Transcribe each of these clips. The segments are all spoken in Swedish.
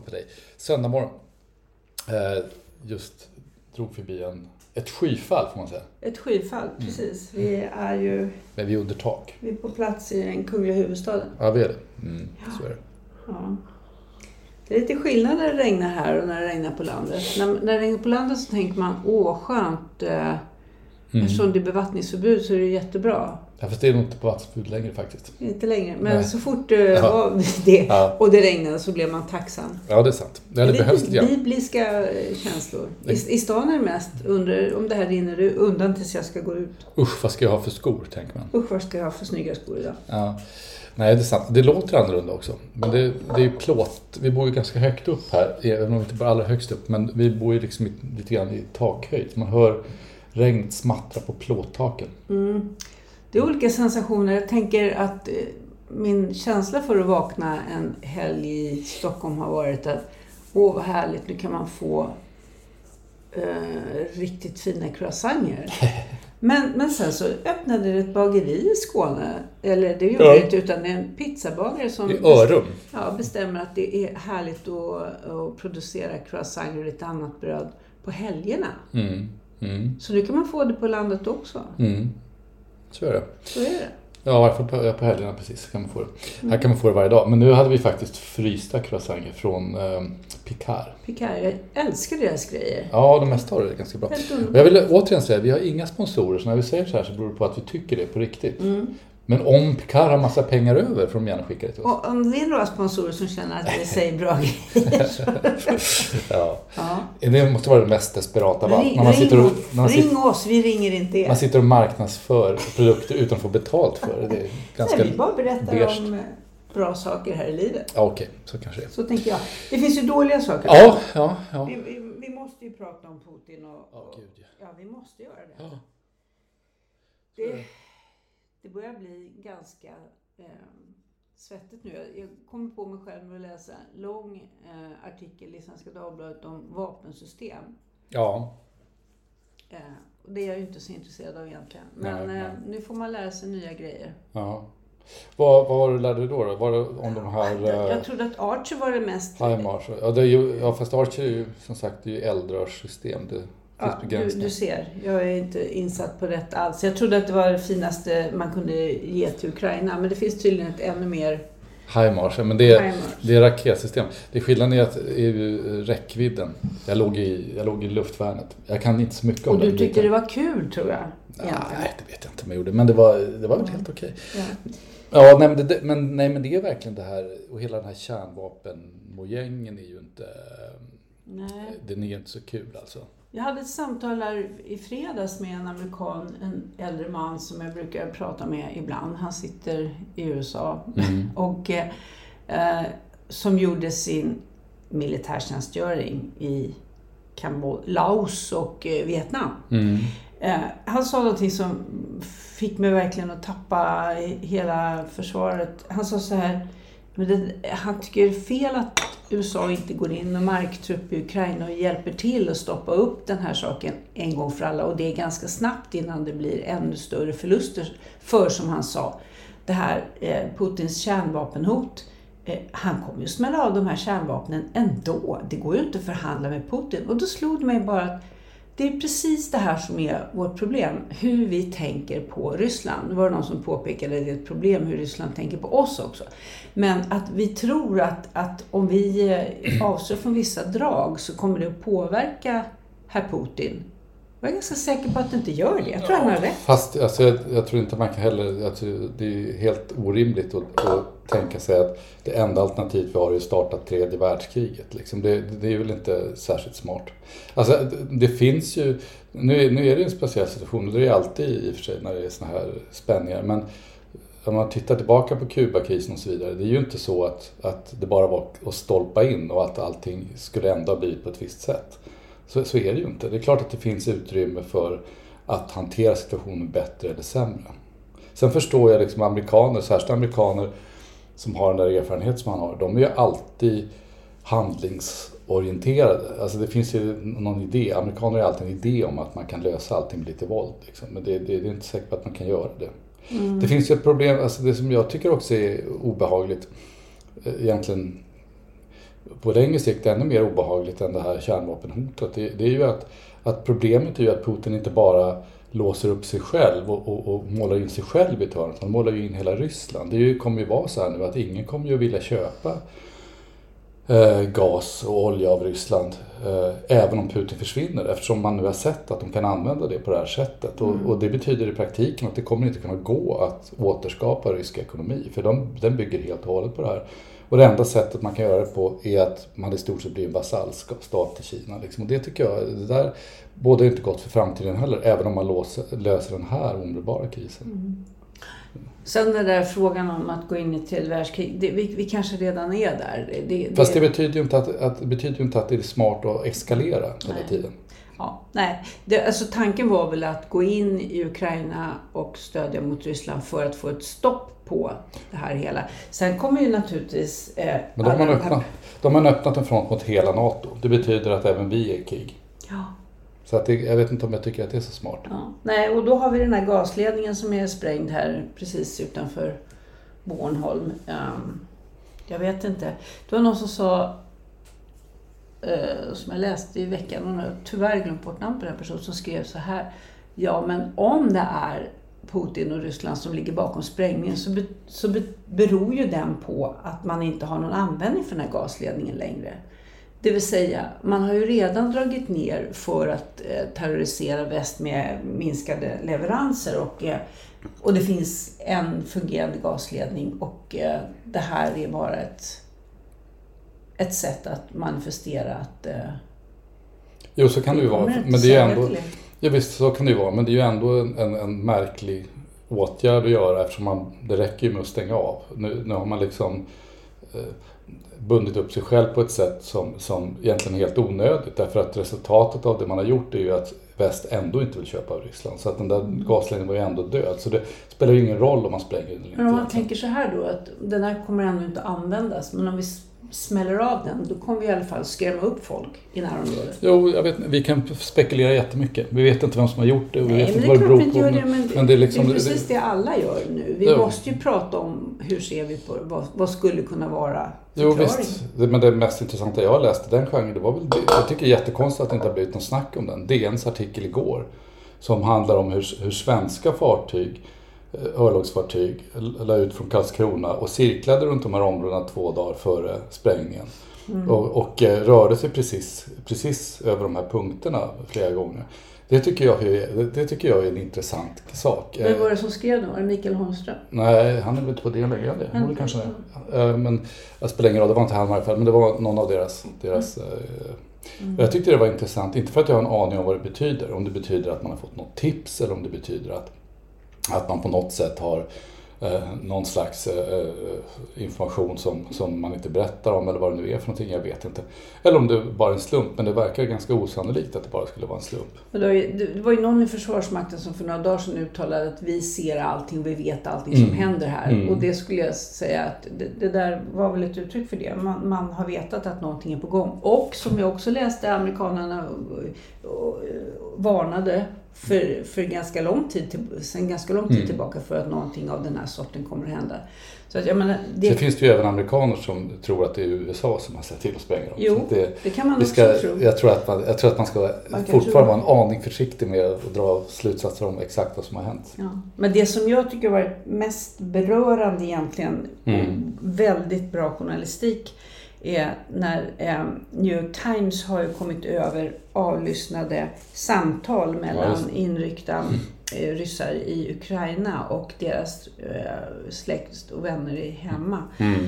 På dig. Söndag morgon. Eh, just drog förbi en, ett skyfall får man säga. Ett skyfall, precis. Vi är ju Men vi är under tak. vi är på plats i den kungliga huvudstaden. Ja, vi är det. Mm, så är det. Ja. Det är lite skillnad när det regnar här och när det regnar på landet. När, när det regnar på landet så tänker man, åh skönt. Eh, Eftersom det är bevattningsförbud så är det jättebra. Ja, fast det är nog inte på vattenförbud längre faktiskt. Inte längre, men Nej. så fort det var det Ja. och det regnade så blev man tacksam. Ja, det är sant. Ja, det Det behövs lite grann. bibliska eh, känslor. I, I stan är det mest under, om det här rinner undan tills jag ska gå ut. Usch, vad ska jag ha för skor, tänker man. Usch vad ska jag ha för snygga skor idag? Ja. Nej, det är sant. Det låter annorlunda också. Men det, det är ju plåt. Vi bor ju ganska högt upp här, även om vi inte bor allra högst upp. Men vi bor ju liksom lite grann i takhöjd. Man hör regnet smattra på plåttaken. Det är olika sensationer. Jag tänker att eh, min känsla för att vakna en helg i Stockholm har varit att åh vad härligt, nu kan man få eh, riktigt fina croissanter. Men, men sen så öppnade det ett bageri i Skåne. Eller det gjorde Ja. det inte, utan det är en pizzabagare som Örum. ja, bestämmer att det är härligt att, att producera croissanter och lite annat bröd på helgerna. Mm. Mm. Så nu kan man få det på landet också. Mm. Så är det. Så är det. Ja, på, på helgerna precis kan man få det. Här kan man få det varje dag. Men nu hade vi faktiskt frysta croissanter från eh, Picard. Picard, jag älskar deras grejer. Ja, de mesta har det ganska bra. Och jag vill återigen säga, vi har inga sponsorer, så när vi säger så här så beror det på att vi tycker det på riktigt. Men om Picard har massa pengar över får de gärna skicka det till oss. Och om det är några sponsorer som känner att vi säger bra grejer. Ja. Ja. Det måste vara det mest desperata av allt. Ring, När man sitter och, när man ring sitter, oss, vi ringer inte er. man sitter och marknadsför produkter utan att få betalt för det. Det är ganska Nej, vi bara berättar beige. om eh, bra saker här i livet. Ja, okej. Så kanske det är. Så tänker jag. Det finns ju dåliga saker. Ja, ja, ja. Vi, vi, vi måste ju prata om Putin och... Ja, och gud, ja. ja, vi måste göra det. Ja. Det, det börjar bli ganska eh, svettigt nu. Jag, jag kommer på mig själv med att läsa en lång eh, artikel i Svenska Dagbladet om vapensystem. Ja, Eh, och det är jag ju inte så intresserad av egentligen. Men Nej, eh, nej. nu får man lära sig nya grejer. ja. Vad, vad var det du lärde dig då? då? Var det om de här... Jag, eh, trodde att Archer var det mest... Ja, det är ju, ja, fast Archer är ju som sagt det är ju eldrörssystem. Det finns Ja, du, du ser, jag är inte insatt på detta alls. Jag trodde att det var det finaste man kunde ge till Ukraina. Men det finns tydligen ett ännu mer... HIMARS, men det är, det är raketsystem. Det är skillnaden är, att, ju räckvidden. Jag låg, i, jag låg i luftvärnet. Jag kan inte så mycket om Och du tyckte det var kul tror jag. Egentligen. Nej, det vet jag inte om jag gjorde. Men det var, det var väl helt okej. Ja. Ja, nej men, det, men, nej men det är verkligen det här. Och hela den här kärnvapenmojängen är ju inte... Nej. Den är inte så kul alltså. Jag hade ett samtal här i fredags med en amerikan, en äldre man som jag brukar prata med ibland. Han sitter i USA Mm. och eh, som gjorde sin militärtjänstgöring i Kambodja, Laos och eh, Vietnam. Mm. Eh, han sa någonting som fick mig verkligen att tappa hela försvaret. Han sa så här, men det, han tycker det är fel att USA inte går in med marktrupp i Ukraina och hjälper till att stoppa upp den här saken en gång för alla. Och det är ganska snabbt innan det blir ännu större förluster. För som han sa, det här eh, Putins kärnvapenhot eh, han kommer ju smälla av de här kärnvapnen ändå. Det går ju inte att förhandla med Putin. Och då slog det mig bara att det är precis det här som är vårt problem. Hur vi tänker på Ryssland. Det var någon som påpekade att det är ett problem hur Ryssland tänker på oss också. Men att vi tror att, att om vi eh, avstår från vissa drag så kommer det att påverka herr Putin. Jag är ganska säker på att du inte gör det. Jag tror ja, han har rätt. Fast alltså, jag, jag, tror inte man kan heller... Tror, det är helt orimligt att, att tänka sig att det enda alternativet vi har är att starta tredje världskriget. Liksom. Det, det, är väl inte särskilt smart. Alltså, det finns ju... Nu, nu är det en speciell situation och det är alltid i och för sig när det är såna här spänningar. Men om man tittar tillbaka på Kubakrisen och så vidare. Det är ju inte så att, att det bara var att stolpa in och att allting skulle ändå ha blivit på ett visst sätt. Så, så är det ju inte. Det är klart att det finns utrymme för att hantera situationen bättre eller sämre. Sen förstår jag liksom amerikaner, särskilt amerikaner som har den där erfarenhet som han har, de är ju alltid handlingsorienterade. Alltså det finns ju någon idé, amerikaner har alltid en idé om att man kan lösa allting med lite våld. Liksom. Men det, det, det, är inte säkert att man kan göra det. Mm. Det finns ju ett problem, alltså det som jag tycker också är obehagligt, eh, egentligen på längre sikt ännu mer obehagligt än det här kärnvapenhotet. Det, det är ju att, att problemet är ju att Putin inte bara låser upp sig själv och, och, och målar in sig själv i ett hörn. Han målar ju in hela Ryssland. Det kommer ju vara så här nu att ingen kommer ju vilja köpa eh, gas och olja av Ryssland eh, även om Putin försvinner eftersom man nu har sett att de kan använda det på det här sättet. Mm. Och, och, det betyder i praktiken att det kommer inte kunna gå att återskapa rysk ekonomi för de, den bygger helt och hållet på det här. Och det enda sättet man kan göra det på är att man i stort sett blir en vasallstat till Kina. Liksom. Och det tycker jag, det där bådar inte gott för framtiden heller, även om man låser, löser den här omedelbara krisen. Mm. Sen den där frågan om att gå in i tredje världskrig, det, vi, vi, kanske redan är där. Det, det, Fast det betyder ju inte att, att, det betyder inte att det är smart att eskalera hela tiden. Ja, nej. Det, alltså tanken var väl att gå in i Ukraina och stödja mot Ryssland för att få ett stopp på det här hela. Sen kommer ju naturligtvis... Eh, Men de har, öppnat, de har öppnat en front mot hela NATO. Det betyder att även vi är i krig. Ja. Så att det, jag vet inte om jag tycker att det är så smart. Ja. Nej, och då har vi den här gasledningen som är sprängd här precis utanför Bornholm. Um, jag vet inte. Det var någon som sa, eh, som jag läste i veckan, och jag har tyvärr glömt bort namnet på den personen, som skrev så här. Ja, men om det är Putin och Ryssland som ligger bakom sprängningen så, be, så be, beror ju den på att man inte har någon användning för den här gasledningen längre. Det vill säga, man har ju redan dragit ner för att eh, terrorisera väst med minskade leveranser och, eh, och det finns en fungerande gasledning och eh, det här är bara ett, ett sätt att manifestera att eh, Jo, så kan det ju vara. Men det är ändå, Ja visst, så kan det ju vara. Men det är ju ändå en, en, en märklig åtgärd att göra eftersom man, det räcker ju med att stänga av. Nu, nu har man liksom eh, bundit upp sig själv på ett sätt som, som egentligen är helt onödigt. Därför att resultatet av det man har gjort är ju att väst ändå inte vill köpa av Ryssland. Så att den där mm. gasledningen var ju ändå död. Så det spelar ju ingen roll om man spränger den eller inte. Men om man tänker så här då, att den här kommer ändå inte användas. Men om vi smäller av den, då kommer vi i alla fall skrämma upp folk i närområdet. Jo, jag vet, vi kan spekulera jättemycket. Vi vet inte vem som har gjort det och vi Nej, vet inte vad det beror på. Det, men, men det, är liksom, det är precis det alla gör nu. Vi jo. måste ju prata om hur ser vi på vad, vad skulle kunna vara Jo visst, men det mest intressanta jag har läst i den genren, det var väl. Jag tycker det är jättekonstigt att det inte har blivit någon snack om den. DNs artikel igår som handlar om hur, hur svenska fartyg örlogsfartyg la ut från Karlskrona och cirklade runt de här områdena två dagar före sprängningen. Mm. Och, och, eh, rörde sig precis, precis över de här punkterna flera gånger. Det tycker, jag är, det tycker jag är en intressant sak. Vem var det som skrev då? Var det Mikael Holmström? Nej, han är väl inte på det längre. Det mm. kanske det. Eh, men det spelar ingen roll, det var inte han i alla fall. Men det var någon av deras... deras mm. Mm. Jag tyckte det var intressant, inte för att jag har en aning om vad det betyder. Om det betyder att man har fått något tips eller om det betyder att att man på något sätt har, eh, någon slags eh, information som, som man inte berättar om eller vad det nu är för någonting, jag vet inte. Eller om det bara är en slump, men det verkar ganska osannolikt att det bara skulle vara en slump. Det var ju någon i Försvarsmakten som för några dagar sedan uttalade att vi ser allting, vi vet allting som mm. händer här. Mm. Och det skulle jag säga att det, det, där var väl ett uttryck för det. Man, man, har vetat att någonting är på gång. Och som jag också läste, amerikanerna varnade för, för ganska lång tid, till, sen ganska lång tid mm. tillbaka för att någonting av den här sorten kommer att hända. Så att jag menar, det... Sen finns det ju även amerikaner som tror att det är USA som har sett till att spränga dem. Jo, det, det, kan man också ska, tro. Jag tror att man, jag tror att man ska man fortfarande vara en aning försiktig med att dra slutsatser om exakt vad som har hänt. Ja. Men det som jag tycker var mest berörande egentligen, mm. väldigt bra journalistik, är när eh, New York Times har kommit över avlyssnade samtal mellan ja, inryckta eh, ryssar i Ukraina och deras eh, släkt och vänner hemma. Mm.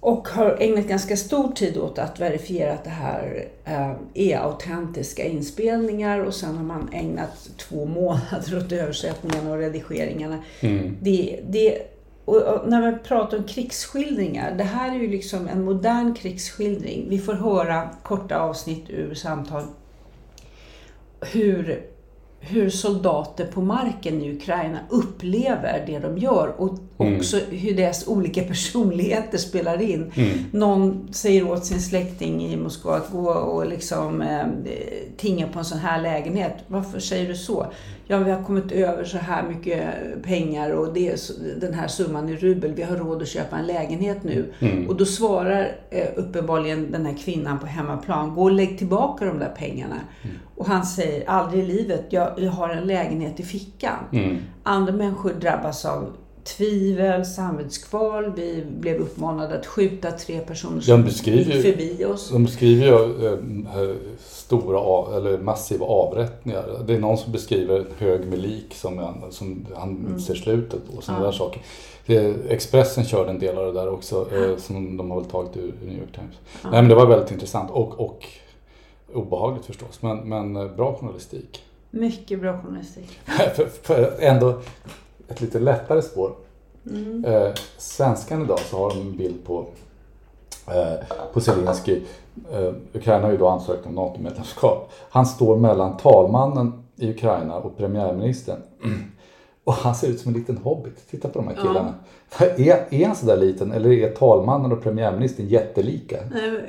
Och har ägnat ganska stor tid åt att verifiera att det här eh, är autentiska inspelningar och sen har man ägnat två månader åt översättningarna och redigeringarna. Mm. Det, det och, när vi pratar om krigsskildringar, det här är ju liksom en modern krigsskildring. Vi får höra korta avsnitt ur samtal hur, hur soldater på marken i Ukraina upplever det de gör och mm. också hur deras olika personligheter spelar in. Mm. Någon säger åt sin släkting i Moskva att gå och liksom eh, tinga på en sån här lägenhet. Varför säger du så? ja, vi har kommit över så här mycket pengar och det är den här summan i rubel. Vi har råd att köpa en lägenhet nu. Mm. Och då svarar eh, uppenbarligen den här kvinnan på hemmaplan, gå och lägg tillbaka de där pengarna. Mm. Och han säger, aldrig i livet, jag, jag har en lägenhet i fickan. Mm. Andra människor drabbas av tvivel, samvetskval. Vi blev uppmanade att skjuta tre personer som gick förbi oss. De beskriver ju äh, stora eller massiva avrättningar. Det är någon som beskriver hög med lik som, han, som han mm. ser slutet på. Sådana ja. där saker. Expressen körde en del av det där också äh, som de har väl tagit ur New York Times. Ja. Nej men det var väldigt intressant och, och obehagligt förstås. Men, men bra journalistik. Mycket bra journalistik. för, för ändå ett lite lättare spår. Mm. Eh, svenskan idag så har de en bild på, eh, på Zelensky. Eh, Ukraina har ju då ansökt om NATO-medlemskap. Han står mellan talmannen i Ukraina och premiärministern. Och han ser ut som en liten hobbit. Titta på de här killarna. Ja. Är, är han sådär liten eller är talmannen och premiärministern jättelika?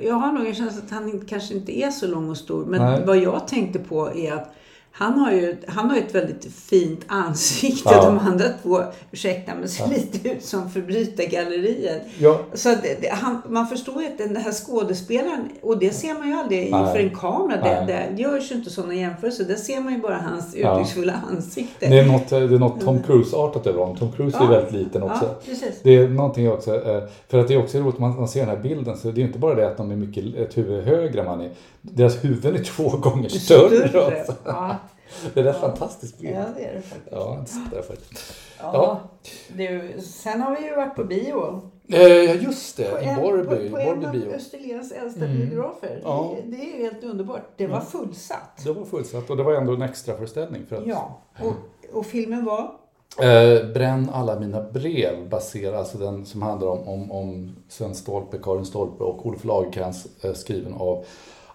Jag har nog en känsla att han kanske inte är så lång och stor. Men Nej. vad jag tänkte på är att han har ju han har ett väldigt fint ansikte. Ja. De andra två, ursäkta, men ser ja. lite ut som förbrytargalleriet. Ja. Så det, han, man förstår ju att den här skådespelaren, och det ser man ju aldrig inför en kamera. Det, det görs ju inte sådana jämförelser. Där ser man ju bara hans uttrycksfulla ansikte. Det är något, det är något Tom Cruise-artat över honom. Tom Cruise är väldigt liten också. Det är någonting också, eh, för att det är också roligt, man, man ser den här bilden, så det är inte bara det att de är mycket, ett huvud högre man är. Deras huvuden är två gånger större. större. Ja. Det är rätt ja. fantastiskt bild. Ja, det är det faktiskt. Ja, det är faktiskt. Ja. ja. Du, sen har vi ju varit på bio. Eh, just det, på i Borrby. På, på en av Österlens äldsta mm. biografer. Ja. Det, det, är ju helt underbart. Det var fullsatt. Det var fullsatt och det var ändå en extra föreställning för att... Ja, och, och filmen var? Eh, Bränn alla mina brev, baserad, alltså den som handlar om, om, om Sven Stolpe, Karin Stolpe och Olof Lagercrantz, eh, skriven av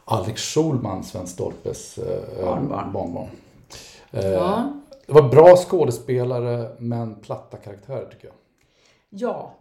Alex Schulman, Sven Stolpes eh, barnbarn. barnbarn. Eh, ja. Det var bra skådespelare men platta karaktärer tycker jag. Ja,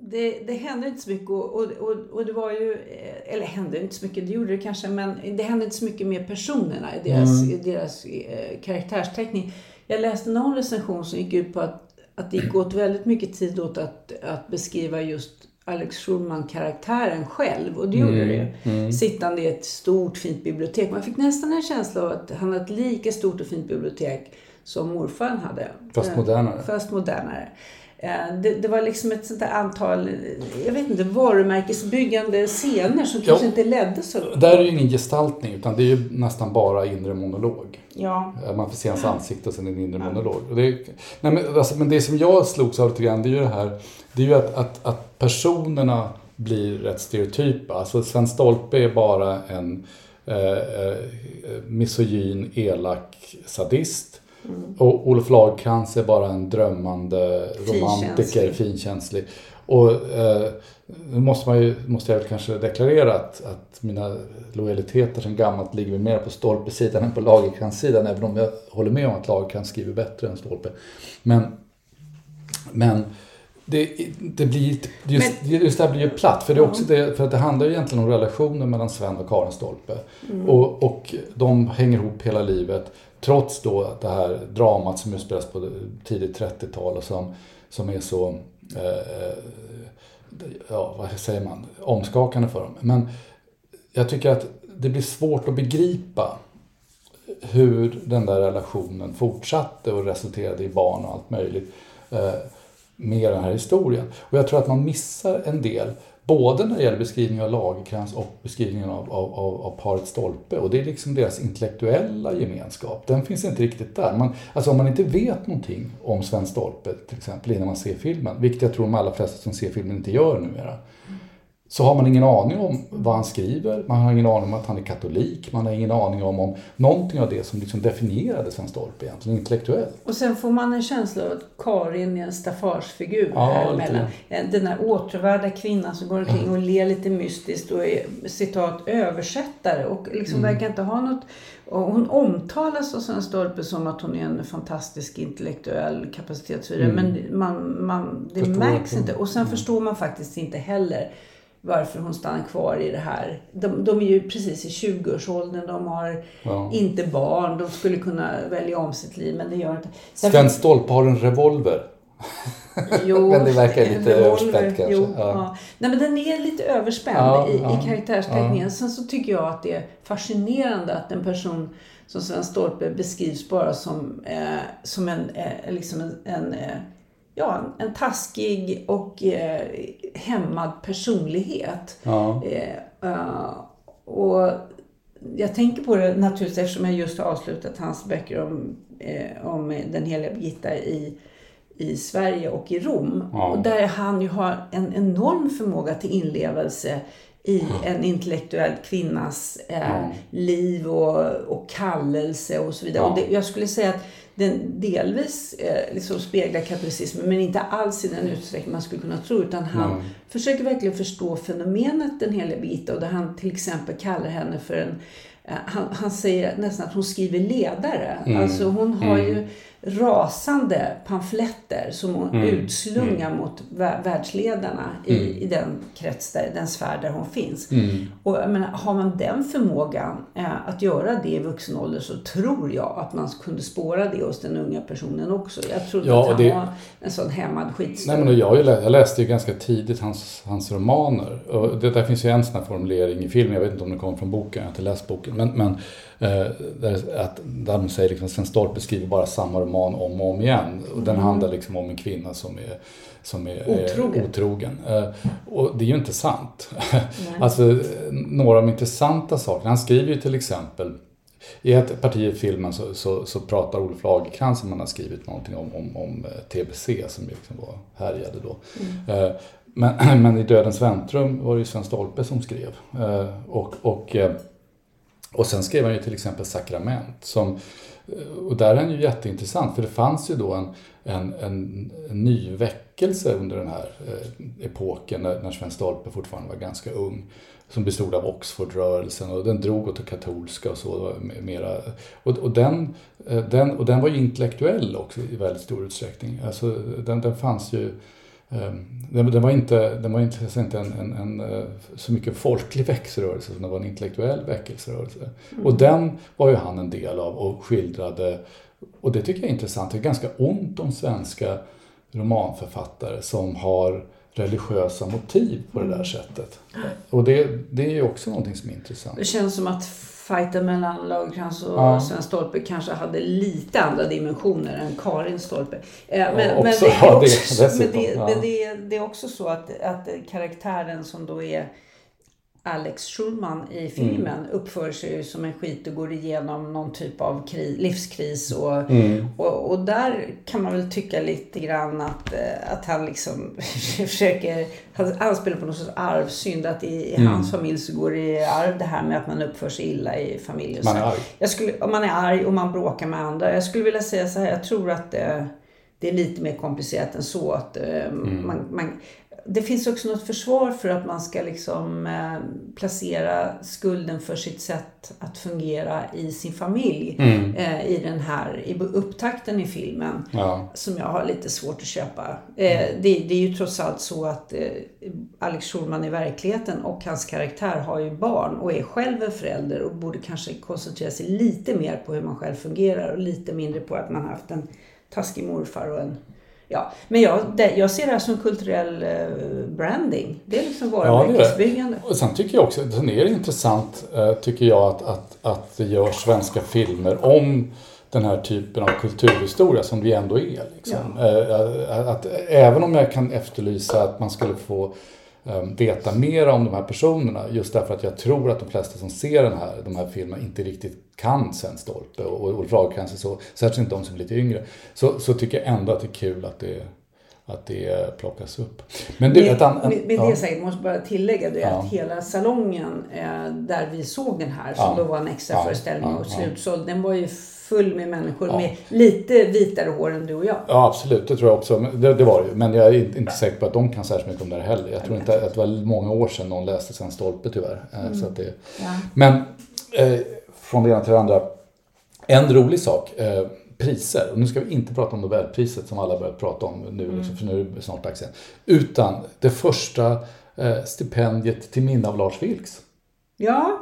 det, det hände inte så mycket och, och, och, och, det var ju, eh, eller hände inte så mycket, det gjorde det kanske, men det hände inte så mycket med personerna i deras, mm. i deras eh, karaktärsteckning. Jag läste någon recension som gick ut på att, att det gick åt väldigt mycket tid åt att, att beskriva just Alex Schulman-karaktären själv. Och det gjorde mm, det. Mm. Sittande i ett stort fint bibliotek. Man fick nästan en känsla av att han hade ett lika stort och fint bibliotek som morfar hade. Fast eh, modernare. Fast modernare. Eh, det, det, var liksom ett sånt där antal, jag vet inte, varumärkesbyggande scener som kanske inte ledde så långt. Där är ju ingen gestaltning utan det är ju nästan bara inre monolog. Ja. Eh, man får se hans ansikte och sen en inre ja. monolog. Det, nej men, alltså, men det som jag slogs av lite grann det är ju det här, det är ju att, att, att personerna blir rätt stereotypa. Alltså Sven Stolpe är bara en eh, eh misogyn, elak sadist. Mm. Och Olof Lagercrantz är bara en drömmande romantiker, finkänslig. Och eh, nu måste, man ju, måste jag kanske deklarera att, att mina lojaliteter som gammalt ligger mer på stolpesidan än på Lagercrantz-sidan. Även om jag håller med om att Lagercrantz skriver bättre än Stolpe. Men, men det, det blir, just, Men, just det här blir ju platt. För det, är också det, för att det handlar ju egentligen om relationen mellan Sven och Karin Stolpe. Mm. Och, och de hänger ihop hela livet. Trots då det här dramat som utspelas på tidigt 30-tal och som, som är så, eh, eh, ja vad säger man, omskakande för dem. Men jag tycker att det blir svårt att begripa hur den där relationen fortsatte och resulterade i barn och allt möjligt. Eh, med den här historien. Och jag tror att man missar en del, både när det gäller beskrivningen av Lagerkrans och beskrivningen av, av, av, av paret Stolpe. Och det är liksom deras intellektuella gemenskap. Den finns inte riktigt där. Man, alltså om man inte vet någonting om Sven Stolpe till exempel innan man ser filmen, vilket jag tror de allra flesta som ser filmen inte gör numera så har man ingen aning om vad han skriver, man har ingen aning om att han är katolik, man har ingen aning om, om någonting av det som liksom definierade Sven Storp egentligen intellektuellt. Och sen får man en känsla av att Karin är en staffageffigur ja, här emellan. Den här återvärda kvinnan som går omkring och ler lite mystiskt och är citat översättare och liksom mm. verkar inte ha något och hon omtalas av Sven Storpe som att hon är en fantastisk intellektuell kapacitet. Mm. Men man, man, det förstår märks inte. Och sen mm. förstår man faktiskt inte heller varför hon stannar kvar i det här. De, de är ju precis i 20-årsåldern, de har ja. inte barn, de skulle kunna välja om sitt liv men det gör inte. Sven Stolpe har en revolver. Jo, men det verkar lite överspänt kanske. Jo, ja. Ja. Nej, men den är lite överspänd i, i karaktärsteckningen. Sen så tycker jag att det är fascinerande att en person som Sven Stolpe beskrivs bara som, eh, som en, eh, liksom en, en eh, ja, en taskig och eh, hämmad personlighet. Ja. Eh, uh, och jag tänker på det naturligtvis eftersom jag just har avslutat hans böcker om, eh, om den heliga Birgitta i, i Sverige och i Rom. Ja. Och där han ju har en enorm förmåga till inlevelse i en intellektuell kvinnas eh, liv och, och kallelse och så vidare. Och det, jag skulle säga att den delvis eh, liksom speglar katolicismen men inte alls i den utsträckning man skulle kunna tro. Utan han mm. försöker verkligen förstå fenomenet den heliga Birgitta och där han till exempel kallar henne för en eh, han, han säger nästan att hon skriver ledare. Mm. Alltså hon har mm. ju rasande pamfletter som hon mm. utslungar mm. mot världsledarna i, mm. i den krets, där, den sfär där hon finns. Mm. Och jag menar, har man den förmågan eh, att göra det i vuxen ålder så tror jag att man kunde spåra det hos den unga personen också. Jag trodde ja, att han det... var en sån hämmad skitstövel. Nej, men jag, jag läste ju ganska tidigt hans, hans romaner. Och det där finns ju en sån här formulering i filmen, jag vet inte om den kommer från boken, jag har inte läst boken. Men, men där, att, där de säger liksom, Sven Storp beskriver bara samma roman om och om igen. Och den mm. handlar liksom om en kvinna som är, som är otrogen. Är otrogen. Eh, och det är ju inte sant. alltså, några av de intressanta sakerna, han skriver ju till exempel i ett parti i filmen så, så, så pratar Olof Lagercrantz som han har skrivit någonting om, om, om eh, TBC som liksom var härjade då. Mm. Men, men i Dödens väntrum var det ju Sven Stolpe som skrev. Och, och och sen skrev han ju till exempel Sakrament. Som, eh, och där är han ju jätteintressant för det fanns ju då en, en, en, en ny väckelse under den här eh, epoken när, när Sven Stolpe fortfarande var ganska ung. Som bestod av Oxfordrörelsen och den drog åt det katolska och så. Mera, och, och, den, eh, den, och den var ju intellektuell också i väldigt stor utsträckning. Alltså, den, den fanns ju den, var inte, den var inte, inte en, en, en, eh, så mycket folklig väckelserörelse som det var en intellektuell väckelserörelse. Mm. Och den var ju han en del av och skildrade, och det tycker jag är intressant, det är ganska ont om svenska romanförfattare som har religiösa motiv på det där mm. sättet. Och det, det är ju också någonting som är intressant. Det känns som att fighten mellan Lagercrantz och ja. Sven Stolpe kanske hade lite andra dimensioner än Karin Stolpe. Men, ja, men, det, är också, men, det, men det, det, är också så att, att karaktären som då är Alex Schulman i filmen mm. uppför sig ju som en skit och går igenom någon typ av kris, livskris. Och, mm. och, och, där kan man väl tycka lite grann att, eh, att han liksom försöker, han, han spelar på någon sorts arvsynd. Att i, i mm. hans familj så går det i arv det här med att man uppför sig illa i familjen. Man är arg. Jag skulle, man är arg och man bråkar med andra. Jag skulle vilja säga så här, jag tror att det, det är lite mer komplicerat än så. Att, eh, mm. man, man, det finns också något försvar för att man ska liksom eh, placera skulden för sitt sätt att fungera i sin familj mm. eh, i den här i upptakten i filmen. Ja. Som jag har lite svårt att köpa. Eh, mm. det, det, är ju trots allt så att Alex Schulman i verkligheten och hans karaktär har ju barn och är själv en förälder och borde kanske koncentrera sig lite mer på hur man själv fungerar och lite mindre på att man har haft en taskig morfar och en Ja, men jag, det, jag ser det här som kulturell eh, branding. Det är liksom varumärkesbyggande. Ja, och sen tycker jag också, sen är det intressant eh, tycker jag att, att, att det görs svenska filmer om den här typen av kulturhistoria som vi ändå är. Liksom. Ja. Eh, att, även om jag kan efterlysa att man skulle få veta mer om de här personerna. Just därför att jag tror att de flesta som ser den här, de här filmerna inte riktigt kan Sven Stolpe och Ulf Lagercrantz så, särskilt inte de som är lite yngre. Så, så tycker jag ändå att det är kul att det att det plockas upp. Men det, med, an, med, med ja. det sagt, måste bara tillägga det ja. att hela salongen eh, där vi såg den här, som ja. då var en extra föreställning och slutsåld, den var ju full med människor ja. med lite vitare hår än du och jag. Ja absolut, det tror jag också. Det, det var det ju. Men jag är inte säker på att de kan särskilt mycket om det här heller. Jag tror inte att det var många år sedan någon läste Sven Stolpe tyvärr. Eh, mm. Så att det, ja. Men eh, från det ena till det andra. En rolig sak. Eh, priser. Och nu ska vi inte prata om Nobelpriset som alla börjat prata om nu, mm. Liksom, för nu är det snart dags igen. Utan det första eh, stipendiet till minne av Lars Vilks. Ja.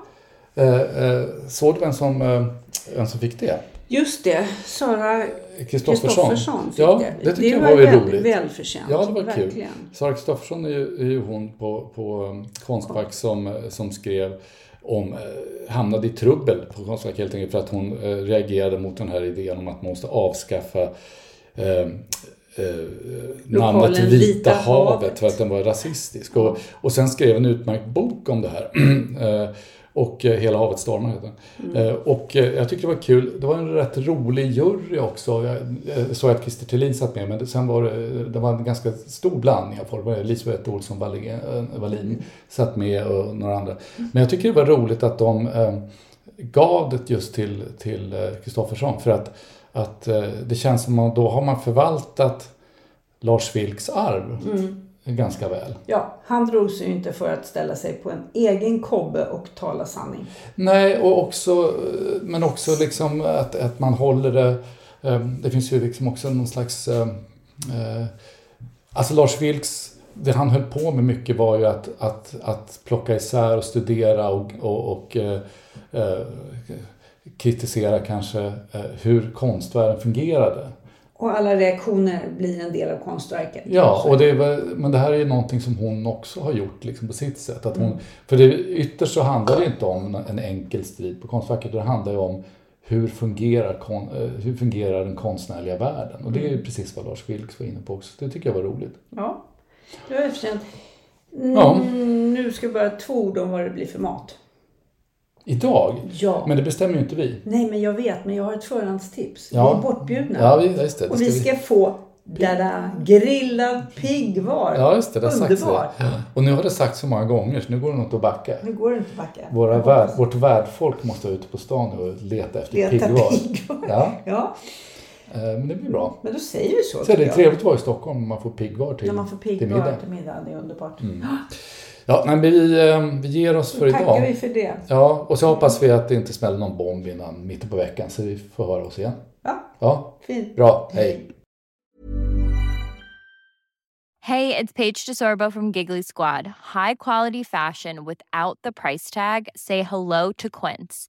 Eh, eh, såg du vem som, eh, vem som fick det? Just det, Sara Kristoffersson ja, det. Det tycker det jag var, var roligt. välförtjänt. Ja, det var Verkligen. kul. Sara Kristoffersson är ju, är ju hon på, på um, Konstfack som, som skrev om, eh, hamnade i trubbel på Konstfack helt enkelt för att hon eh, reagerade mot den här idén om att man måste avskaffa eh, eh, namnet Vita, Vita havet, havet för att den var rasistisk. Och, och sen skrev en utmärkt bok om det här. Och eh, Hela havet stormar heter den. Mm. Eh, och eh, jag tyckte det var kul. Det var en rätt rolig jury också. Jag såg att Christer Thelin satt med men sen var det, det var en ganska stor blandning av folk. Elisabeth Olsson Wallin satt med och några andra. Men jag tycker det var roligt att de gav det just till Kristoffersson för att, att det känns som att då har man förvaltat Lars Vilks arv. Mm ganska väl. Ja, han drog sig ju inte för att ställa sig på en egen kobbe och tala sanning. Nej, och också, men också liksom att, att man håller det... Eh, det finns ju liksom också någon slags... Eh, eh, alltså Lars Vilks, det han höll på med mycket var ju att, att, att plocka isär och studera och, och, och kritisera kanske hur konstvärlden fungerade. Och alla reaktioner blir en del av konstverket. Ja, och det är, men det här är ju någonting som hon också har gjort liksom, på sitt sätt. Att hon, mm. För det, ytterst så handlar det inte om en enkel strid på konstverket. Det handlar ju om hur fungerar, kon, eh, hur fungerar den konstnärliga världen? Och det är ju mm. precis vad Lars Vilks var inne på också. Det tycker jag var roligt. Ja, det var efterkänt. Mm, ja. Nu ska vi bara två ord om vad det blir för mat. Idag? Ja. Men det bestämmer ju inte vi. Nej, men jag vet. Men jag har ett förhandstips. Ja. Vi är bortbjudna. Ja, just det. och vi ska, vi få Dada, grillad piggvar. Ja, just det. Det har Underbar. Sagt det. Och nu har det sagt så många gånger så nu går det nog inte att backa. Nu går det inte att backa. Våra värd, vårt värdfolk måste vara ute på stan och leta efter leta piggvar. piggvar. Ja. ja. Eh, men det blir bra. Men då säger vi så. Så det är trevligt att vara i Stockholm när man får piggvar till, när man får piggvar till middag. Till middag. Det är underbart. Mm. Ja, nej, vi, eh, vi ger oss för idag. Tackar vi för det. Ja, och så hoppas vi att det inte smäller någon bomb innan mitten på veckan så vi får höra oss igen. Ja, ja. fint. Bra, hej. Hey, it's Paige DeSorbo from Giggly Squad. High quality fashion without the price tag. Say hello to Quince.